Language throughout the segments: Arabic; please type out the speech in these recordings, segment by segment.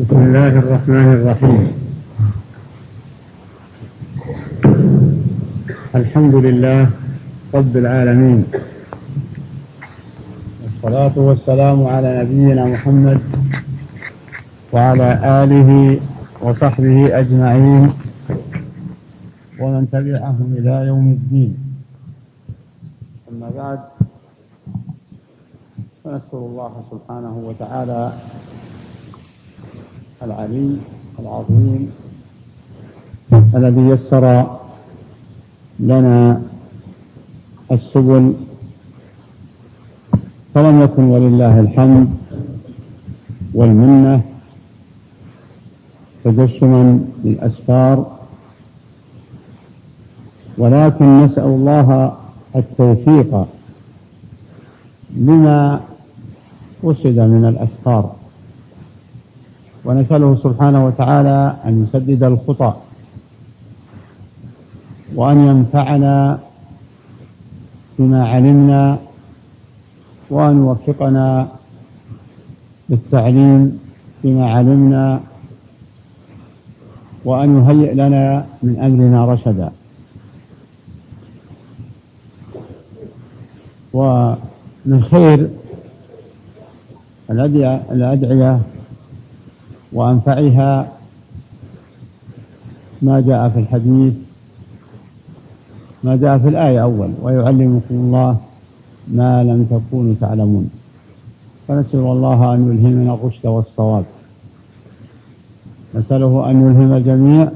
بسم الله الرحمن الرحيم. الحمد لله رب العالمين. والصلاة والسلام على نبينا محمد وعلى آله وصحبه أجمعين ومن تبعهم إلى يوم الدين. أما بعد فنشكر الله سبحانه وتعالى العلي العظيم الذي يسر لنا السبل فلم يكن ولله الحمد والمنة تجشما للأسفار ولكن نسأل الله التوفيق لما وسد من الاسفار ونسأله سبحانه وتعالى أن يسدد الخطى. وأن ينفعنا بما علمنا. وأن يوفقنا بالتعليم بما علمنا. وأن يهيئ لنا من أمرنا رشدا. ومن خير الأدعية وأنفعها ما جاء في الحديث ما جاء في الآية أول ويعلمكم الله ما لم تكونوا تعلمون. فنسأل الله أن يلهمنا الرشد والصواب. نسأله أن يلهم الجميع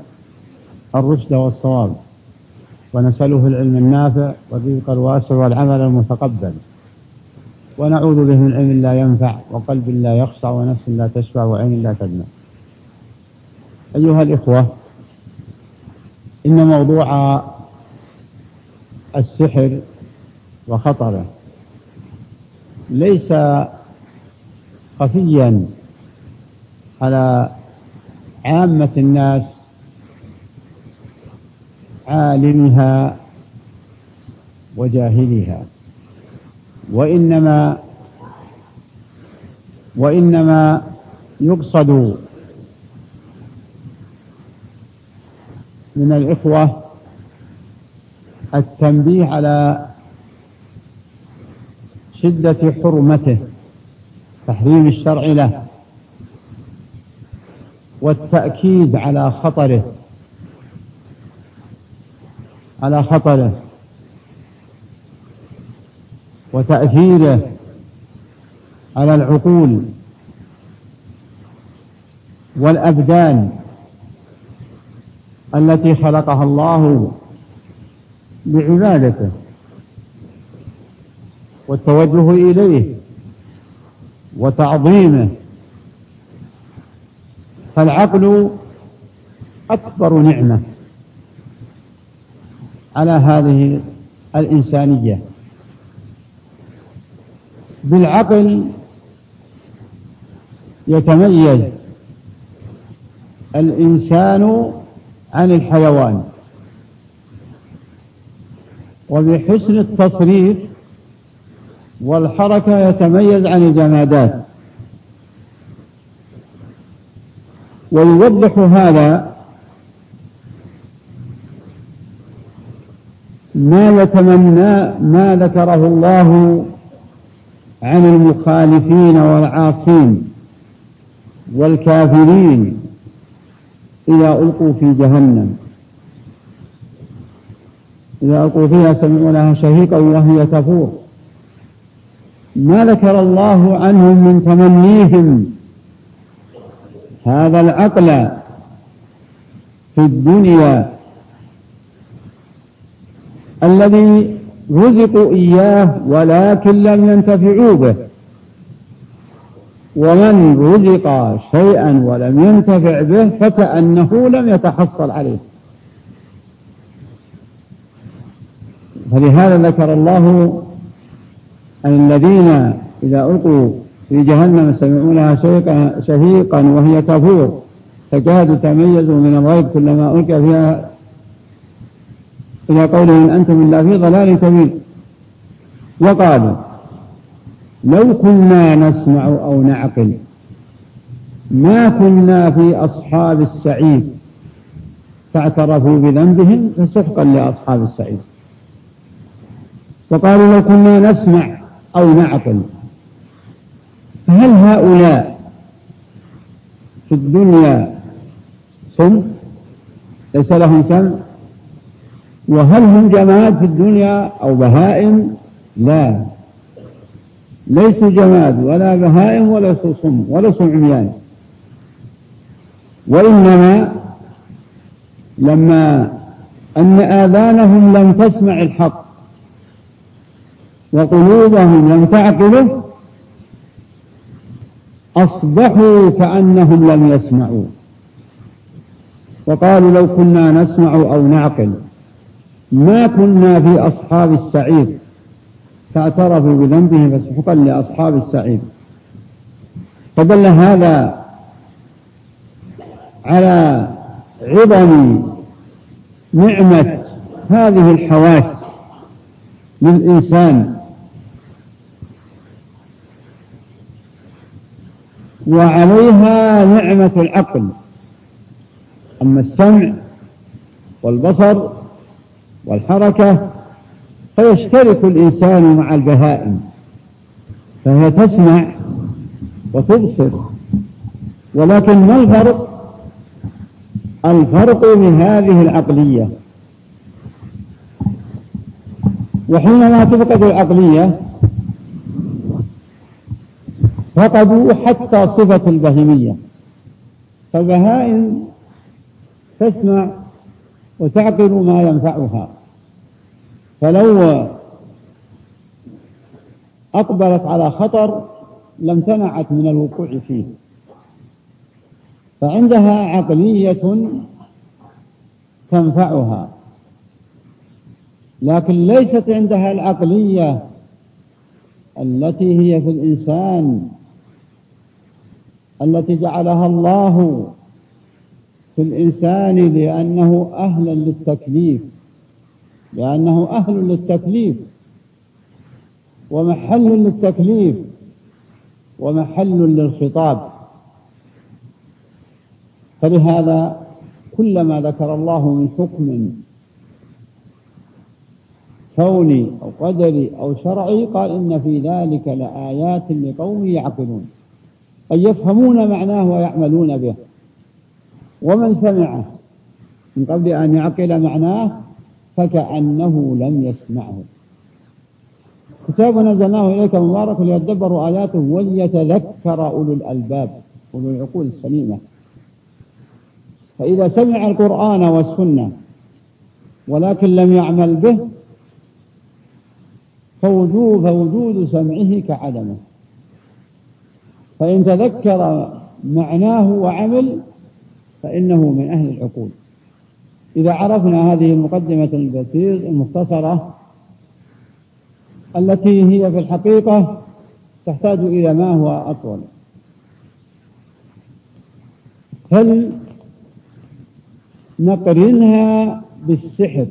الرشد والصواب. ونسأله العلم النافع والرزق الواسع والعمل المتقبل. ونعوذ به من علم لا ينفع وقلب لا يخشع ونفس لا تشفع وعين لا تدمع. أيها الإخوة إن موضوع السحر وخطره ليس خفيا على عامة الناس عالمها وجاهلها. وإنما وإنما يقصد من الإخوة التنبيه على شدة حرمته تحريم الشرع له والتأكيد على خطره على خطره. وتأثيره على العقول والأبدان التي خلقها الله بعبادته والتوجه إليه وتعظيمه. فالعقل أكبر نعمة على هذه الإنسانية. بالعقل يتميز الإنسان عن الحيوان وبحسن التصريف والحركة يتميز عن الجمادات. ويوضح هذا ما يتمنى ما ذكره الله عن المخالفين والعاصين والكافرين إذا ألقوا في جهنم. إذا ألقوا فيها سمعوا لها شهيقا وهي تفور. ما ذكر الله عنهم من تمنيهم. هذا العقل في الدنيا الذي رزقوا إياه ولكن لم ينتفعوا به. ومن رزق شيئا ولم ينتفع به فكأنه لم يتحصل عليه. فلهذا ذكر الله أن الذين إذا ألقوا في جهنم سمعوا لها شهيقا وهي تفور تكاد تميز من الغيب كلما ألقى فيها إلى قوله إن أنتم إلا في ضلال كبير وقالوا لو كنا نسمع أو نعقل ما كنا في أصحاب السعيد فاعترفوا بذنبهم فسحقا لأصحاب السعيد وقالوا لو كنا نسمع أو نعقل فهل هؤلاء في الدنيا سم؟ ليس لهم سمع وهل هم جماد في الدنيا أو بهائم؟ لا. ليسوا جماد ولا بهائم ولا صم ولا عميان وإنما لما أن آذانهم لم تسمع الحق وقلوبهم لم تعقله أصبحوا كأنهم لم يسمعوا. وقالوا لو كنا نسمع أو نعقل. ما كنا في أصحاب السعير. فاعترفوا بذنبهم فسحقا لأصحاب السعير. فدل هذا على عظم نعمة هذه الحواس للإنسان. وعليها نعمة العقل. أما السمع والبصر والحركة فيشترك الإنسان مع البهائم فهي تسمع وتبصر. ولكن ما الفرق؟ الفرق بهذه العقلية. وحينما تفقد العقلية فقدوا حتى صفة البهيمية. فالبهائم تسمع وتعقل ما ينفعها. فلو أقبلت على خطر لامتنعت من الوقوع فيه. فعندها عقلية تنفعها. لكن ليست عندها العقلية التي هي في الإنسان التي جعلها الله في الإنسان لأنه أهلا للتكليف لأنه أهل للتكليف ومحل للتكليف ومحل للخطاب. فلهذا كلما ذكر الله من حكم كوني أو قدري أو شرعي قال إن في ذلك لآيات لقوم يعقلون أي يفهمون معناه ويعملون به. ومن سمعه من قبل أن يعقل معناه فكأنه لم يسمعه. كتاب نزلناه إليك مبارك ليدبروا آياته وليتذكر أولو الألباب أولو العقول السليمة. فإذا سمع القرآن والسنة ولكن لم يعمل به فوجود, فوجود سمعه كعدمه. فإن تذكر معناه وعمل فإنه من أهل العقول. إذا عرفنا هذه المقدمة البسيط المختصرة التي هي في الحقيقة تحتاج إلى ما هو أطول. هل نقرنها بالسحر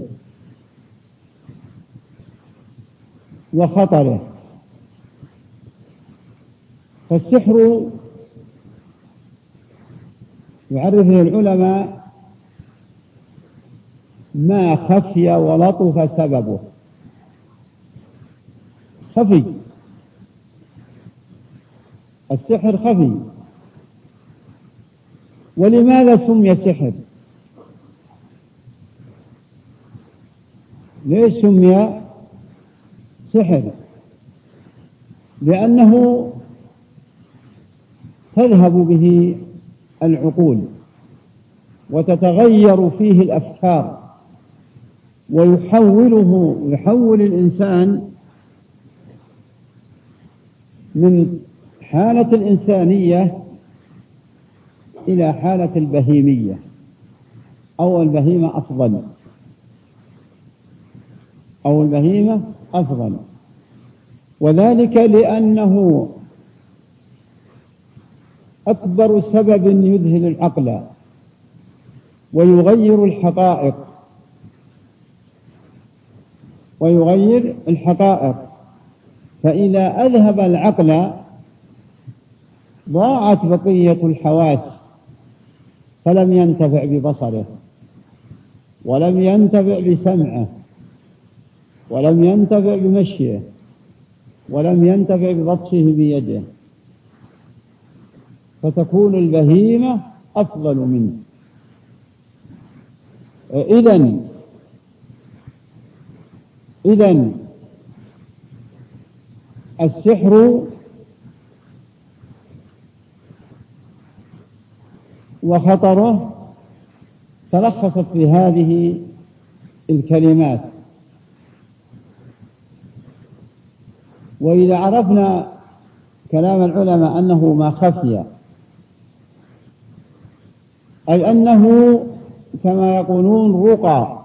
وخطره؟ فالسحر يعرفه العلماء ما خفي ولطف سببه. خفي. السحر خفي. ولماذا سمي سحر؟ ليش سمي سحر؟ لأنه تذهب به العقول وتتغير فيه الأفكار ويحوله يحول الإنسان من حالة الإنسانية إلى حالة البهيمية أو البهيمة أفضل. أو البهيمة أفضل. وذلك لأنه أكبر سبب يذهل العقل ويغير الحقائق. ويغير الحقائق. فإذا أذهب العقل ضاعت بقية الحواس فلم ينتفع ببصره ولم ينتفع بسمعه ولم ينتفع بمشيه ولم ينتفع ببطشه بيده. فتكون البهيمة أفضل منه. إذا إذا السحر وخطره تلخصت في هذه الكلمات. وإذا عرفنا كلام العلماء أنه ما خفي أي أنه كما يقولون رقى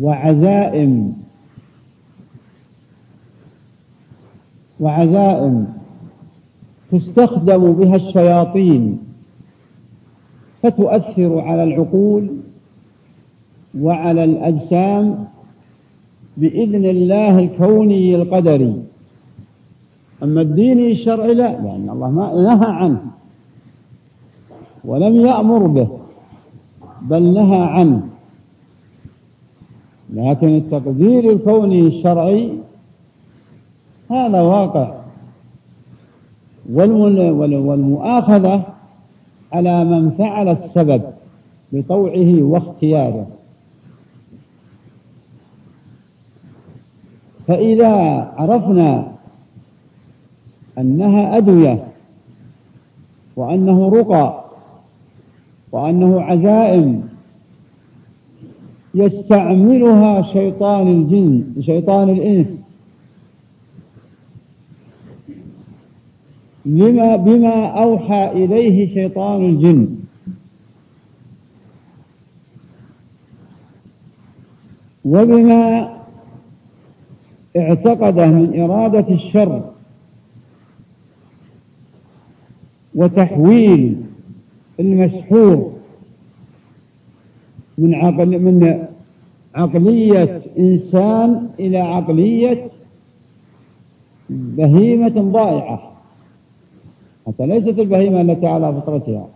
وعزائم وعزائم تستخدم بها الشياطين فتؤثر على العقول وعلى الأجسام بإذن الله الكوني القدري. أما الديني الشرعي لا لأن الله ما نهى عنه. ولم يأمر به بل نهى عنه. لكن التقدير الكوني الشرعي هذا واقع. والمؤاخذة على من فعل السبب بطوعه واختياره. فإذا عرفنا أنها أدوية وأنه رقى وأنه عزائم يستعملها شيطان الجن شيطان الإنس. لما بما أوحى إليه شيطان الجن. وبما اعتقده من إرادة الشر وتحويل المسحور من عقل من عقلية إنسان إلى عقلية بهيمة ضائعة. حتى ليست البهيمة التي على فطرتها.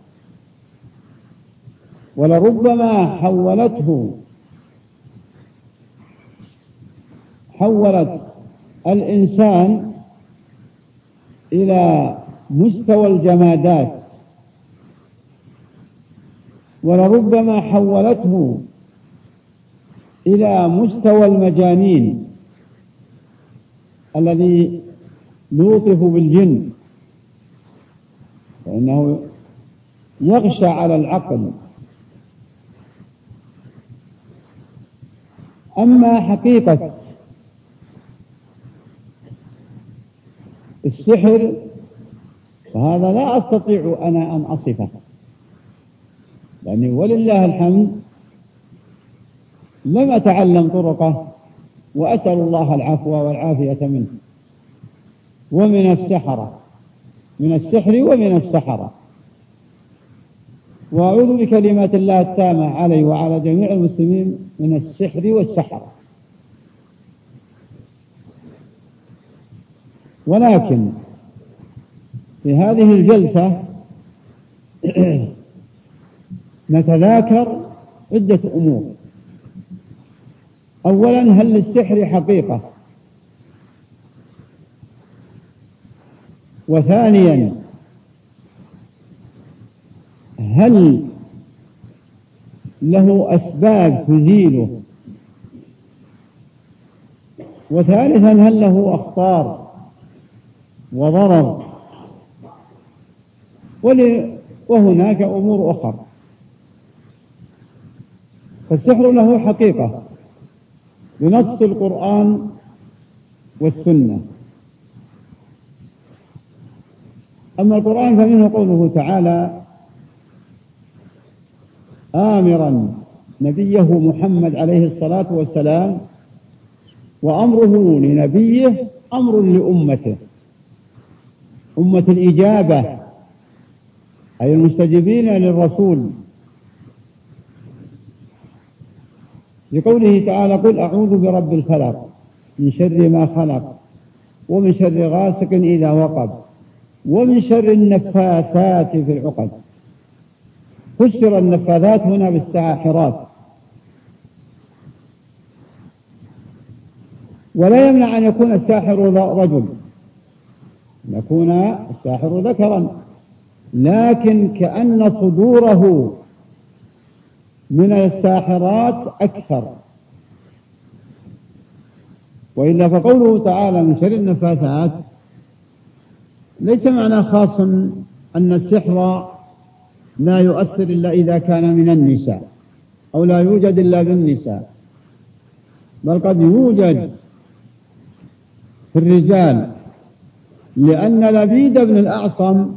ولربما حولته حولت الإنسان إلى مستوى الجمادات. ولربما حولته إلى مستوى المجانين الذي يوقف بالجن فإنه يغشى على العقل. أما حقيقة السحر فهذا لا أستطيع أنا أن أصفه. لأني ولله الحمد لم أتعلم طرقه وأسأل الله العفو والعافية منه. ومن السحرة من السحر ومن السحرة. وأعوذ بكلمات الله التامة علي وعلى جميع المسلمين من السحر والسحرة. ولكن في هذه الجلسة نتذاكر عدة أمور. أولا هل للسحر حقيقة؟ وثانيا هل له أسباب تزيله؟ وثالثا هل له أخطار وضرر؟ وهناك أمور أخرى. فالسحر له حقيقة. بنص القرآن والسنة. أما القرآن فمنه قوله تعالى آمرا نبيه محمد عليه الصلاة والسلام وأمره لنبيه أمر لأمته. أمة الإجابة أي المستجيبين للرسول. لقوله تعالى قل أعوذ برب الفلق من شر ما خلق ومن شر غاسق إذا وقب ومن شر النفاثات في العقد. فسر النفاذات هنا بالساحرات. ولا يمنع أن يكون الساحر رجل. يكون الساحر ذكرا. لكن كأن صدوره من الساحرات أكثر. وإلا فقوله تعالى من شر النفاثات ليس معنى خاص أن السحر لا يؤثر إلا إذا كان من النساء أو لا يوجد إلا بالنساء بل قد يوجد في الرجال لأن لبيد بن الأعصم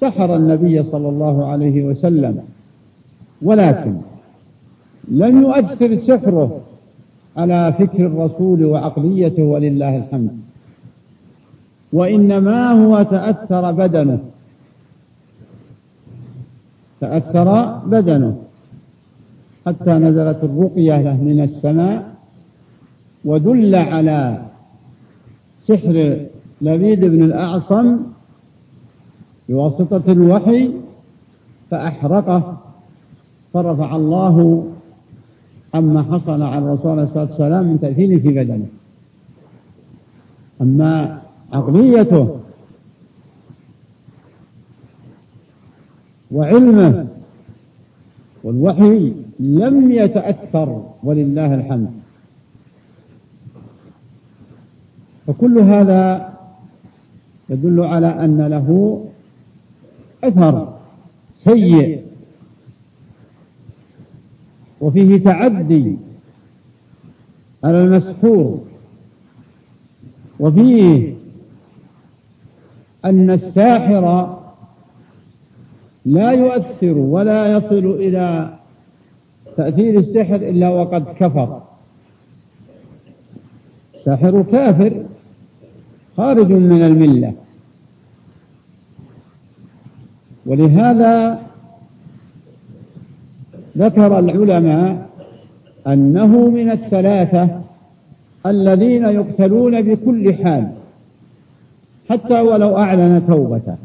سحر النبي صلى الله عليه وسلم. ولكن لم يؤثر سحره على فكر الرسول وعقليته ولله الحمد. وإنما هو تأثر بدنه. تأثر بدنه. حتى نزلت الرقية له من السماء ودل على سحر لبيد بن الأعصم بواسطة الوحي فأحرقه. فرفع الله عما حصل على الرسول عليه الصلاة والسلام من تأثير في بدنه. أما عقليته وعلمه والوحي لم يتأثر ولله الحمد. فكل هذا يدل على أن له أثر سيء وفيه تعدي على المسحور. وفيه أن الساحر لا يؤثر ولا يصل إلى تأثير السحر إلا وقد كفر. الساحر كافر خارج من الملة. ولهذا ذكر العلماء أنه من الثلاثة الذين يقتلون بكل حال حتى ولو أعلن توبته.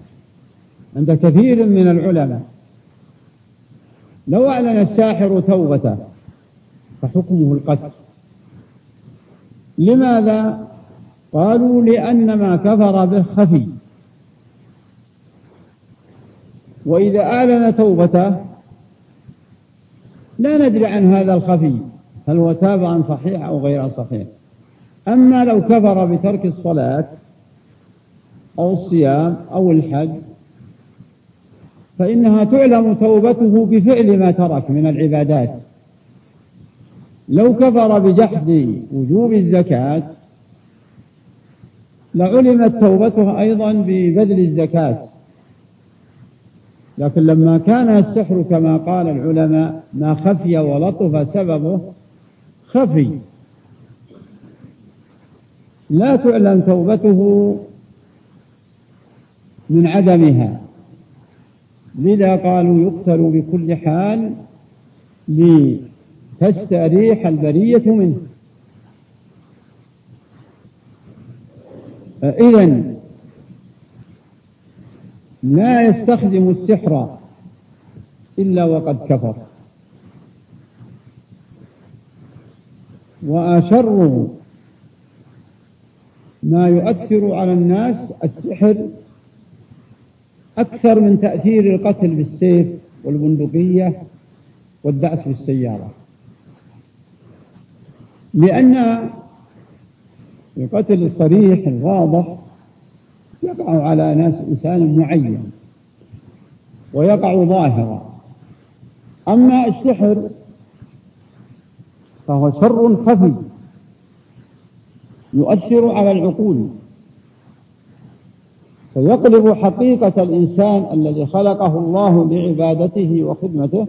عند كثير من العلماء. لو أعلن الساحر توبته فحكمه القتل. لماذا؟ قالوا لأن ما كفر به خفي. وإذا أعلن توبته لا ندري عن هذا الخفي هل هو تاب عن صحيح أو غير صحيح. أما لو كفر بترك الصلاة أو الصيام أو الحج فإنها تعلم توبته بفعل ما ترك من العبادات. لو كفر بجحد وجوب الزكاة لعلمت توبته أيضا ببذل الزكاة. لكن لما كان السحر كما قال العلماء ما خفي ولطف سببه خفي. لا تعلم توبته من عدمها. لذا قالوا يقتل بكل حال لتستريح البرية منه. إذا لا يستخدم السحر إلا وقد كفر. وأشر ما يؤثر على الناس السحر أكثر من تأثير القتل بالسيف والبندقية والدعس بالسيارة. لأن القتل الصريح الواضح يقع على ناس إنسان معين ويقع ظاهرا. أما السحر فهو شر خفي يؤثر على العقول. فيقلب حقيقة الإنسان الذي خلقه الله لعبادته وخدمته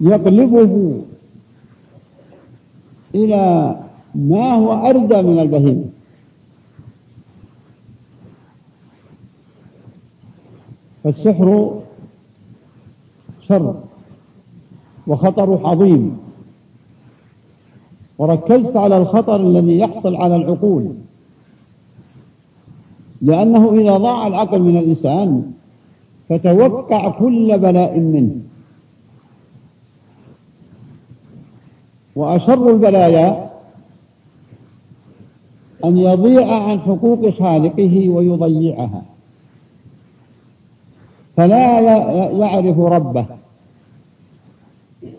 يقلبه إلى ما هو أردى من البهيمة. فالسحر شر وخطر عظيم. وركزت على الخطر الذي يحصل على العقول. لأنه إذا ضاع العقل من الإنسان فتوقع كل بلاء منه. وأشر البلايا أن يضيع عن حقوق خالقه ويضيعها. فلا يعرف ربه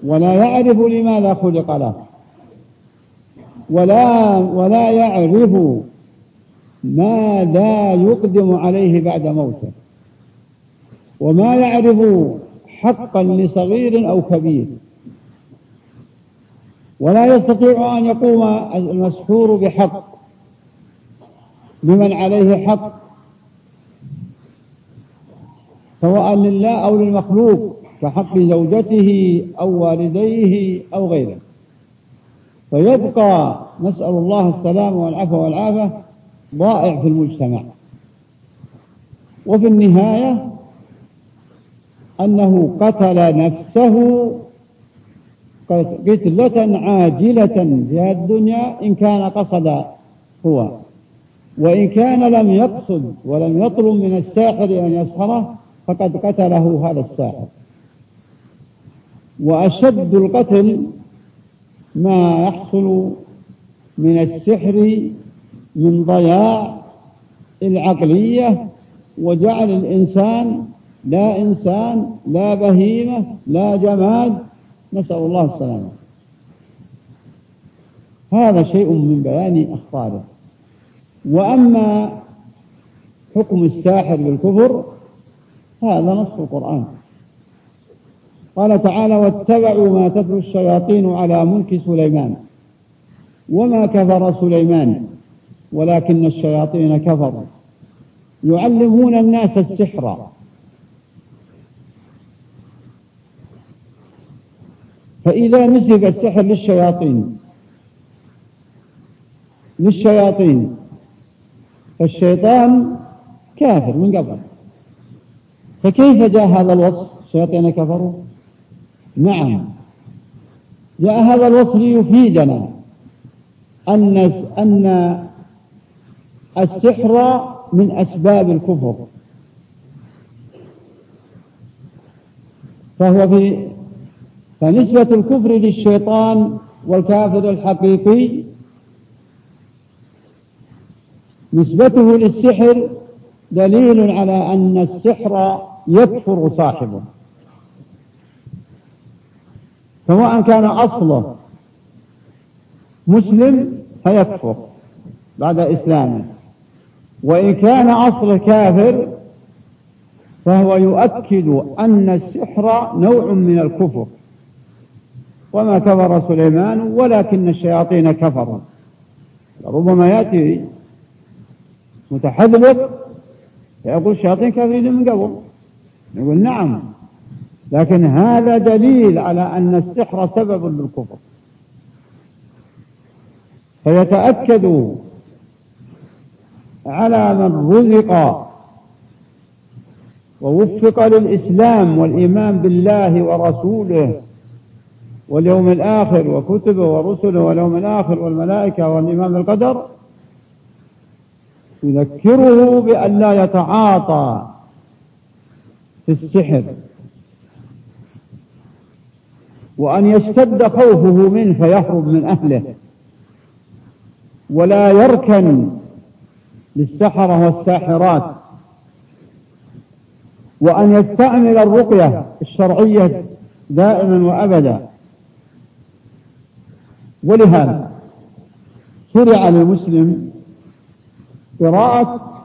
ولا يعرف لماذا خلق له ولا ولا يعرف ماذا يقدم عليه بعد موته وما يعرف حقا لصغير أو كبير ولا يستطيع أن يقوم المسحور بحق لمن عليه حق سواء لله أو للمخلوق كحق زوجته أو والديه أو غيره. فيبقى نسأل الله السلام والعفو والعافية ضائع في المجتمع. وفي النهاية أنه قتل نفسه قتلة عاجلة في الدنيا إن كان قصد هو. وإن كان لم يقصد ولم يطلب من الساحر أن يسحره فقد قتله هذا الساحر. وأشد القتل ما يحصل من السحر من ضياع العقلية وجعل الإنسان لا إنسان لا بهيمة لا جماد. نسأل الله السلامة. هذا شيء من بيان أخطاره وأما حكم الساحر بالكفر هذا نص القرآن. قال تعالى واتبعوا ما تتلو الشياطين على ملك سليمان وما كفر سليمان ولكن الشياطين كفروا. يعلمون الناس السحر. فإذا نسب السحر للشياطين للشياطين فالشيطان كافر من قبل. فكيف جاء هذا الوصف؟ الشياطين كفروا؟ نعم. جاء هذا الوصف ليفيدنا أن أن السحر من أسباب الكفر. فهو في فنسبة الكفر للشيطان والكافر الحقيقي نسبته للسحر دليل على أن السحر يكفر صاحبه. سواء كان أصله مسلم فيكفر بعد إسلامه. وإن كان أصل كافر فهو يؤكد أن السحر نوع من الكفر. وما كفر سليمان ولكن الشياطين كفروا. ربما يأتي متحذلق فيقول الشياطين كافرين من قبل. يقول نعم. لكن هذا دليل على أن السحر سبب للكفر. فيتأكد على من رزق ووفق للإسلام والإيمان بالله ورسوله واليوم الآخر وكتبه ورسله واليوم الآخر والملائكة والإيمان بالقدر يذكره بأن لا يتعاطى في السحر. وأن يشتد خوفه منه فيهرب من أهله. ولا يركن للسحرة والساحرات. وأن يستعمل الرقية الشرعية دائما وأبدا. ولهذا شرع للمسلم قراءة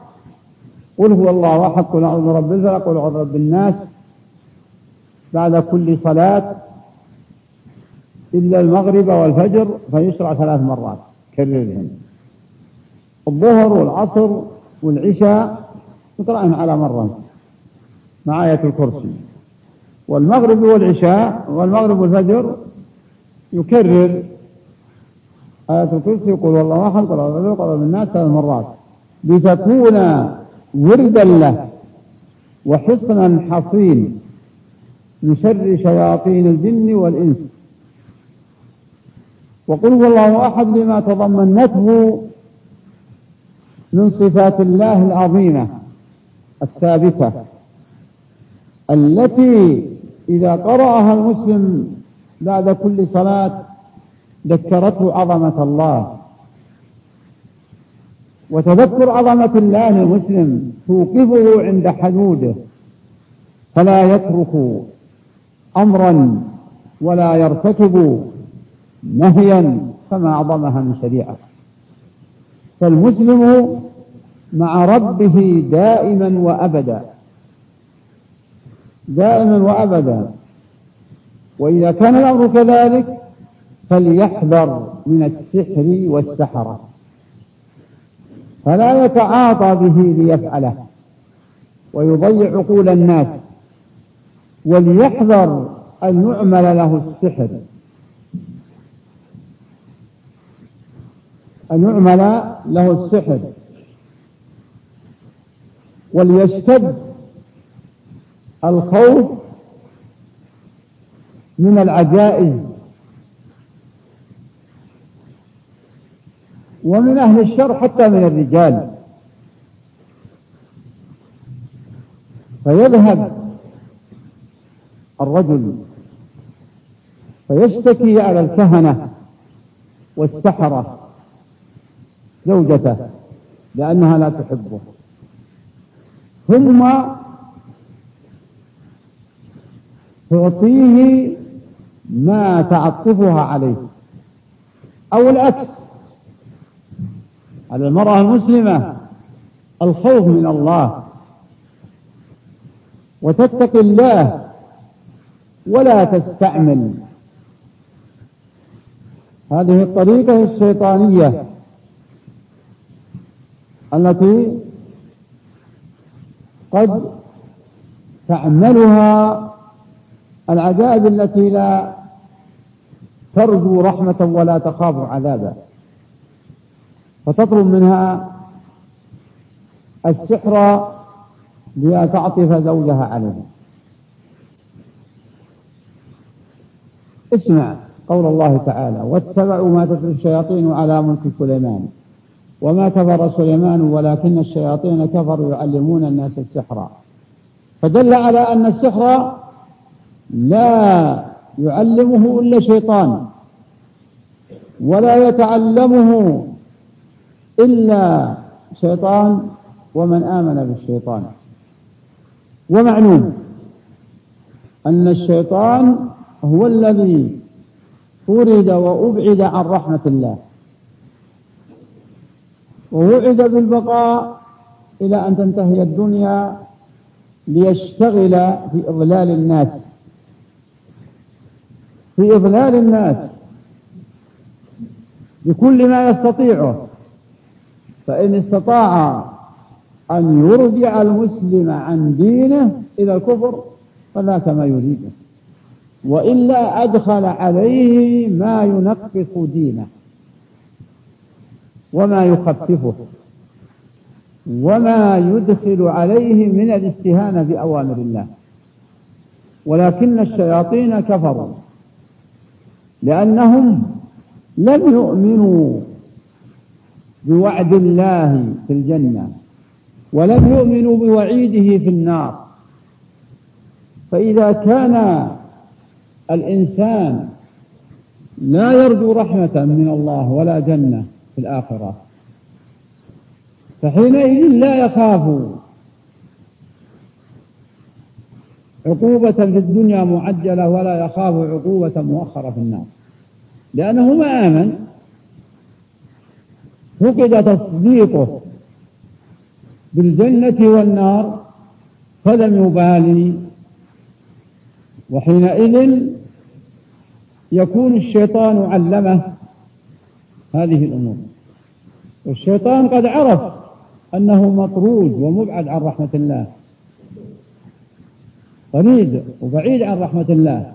قل هو الله أحد قل أعوذ برب الفلق قل أعوذ برب الناس. بعد كل صلاة إلا المغرب والفجر فيشرع ثلاث مرات كررهم الظهر والعصر والعشاء يقرأهم على مرة مع آية الكرسي. والمغرب والعشاء والمغرب والفجر يكرر آية الكرسي يقول والله أحد قل أعوذ برب الناس. ثلاث مرات. لتكون وردا له وحصنا حصين من شر شياطين الجن والإنس. وقل هو الله أحد لما تضمنته من صفات الله العظيمة الثابتة التي إذا قرأها المسلم بعد كل صلاة ذكرته عظمة الله. وتذكر عظمة الله المسلم توقفه عند حدوده فلا يترك أمرا ولا يرتكب نهيا كما أعظمها من شريعة. فالمسلم مع ربه دائما وأبدا دائما وأبدا. وإذا كان الأمر كذلك فليحذر من السحر والسحرة. فلا يتعاطى به ليفعله. ويضيع عقول الناس. وليحذر أن يعمل له السحر. أن يعمل له السحر. وليشتد الخوف من العجائز. ومن أهل الشر حتى من الرجال. فيذهب الرجل فيشتكي على الكهنة والسحرة زوجته لأنها لا تحبه. ثم تعطيه ما تعطفها عليه أو العكس. على المرأة المسلمة الخوف من الله. وتتقي الله ولا تستعمل. هذه الطريقة الشيطانية التي قد تعملها العجائز التي لا ترجو رحمة ولا تخاف عذابا فتطلب منها السحر لتعطف زوجها عليه. اسمع قول الله تعالى واتبعوا ما تتلو الشياطين على ملك سليمان وما كفر سليمان ولكن الشياطين كفروا يعلمون الناس السحر. فدل على أن السحر لا يعلمه إلا شيطان ولا يتعلمه إلا شيطان ومن آمن بالشيطان. ومعلوم أن الشيطان هو الذي طرد وأبعد عن رحمة الله. ووعد بالبقاء إلى أن تنتهي الدنيا ليشتغل في إضلال الناس. في إضلال الناس. بكل ما يستطيعه. فإن استطاع أن يرجع المسلم عن دينه إلى الكفر فذاك ما يريده وإلا أدخل عليه ما ينقص دينه وما يخففه وما يدخل عليه من الاستهانة بأوامر الله. ولكن الشياطين كفروا لأنهم لم يؤمنوا بوعد الله في الجنة ولم يؤمنوا بوعيده في النار. فإذا كان الإنسان لا يرجو رحمة من الله ولا جنة في الآخرة فحينئذ لا يخاف عقوبة في الدنيا معجلة ولا يخاف عقوبة مؤخرة في النار لأنه ما آمن فقد تصديقه بالجنة والنار فلم يبالي. وحينئذ يكون الشيطان علمه هذه الأمور. والشيطان قد عرف أنه مطرود ومبعد عن رحمة الله. طريد وبعيد عن رحمة الله.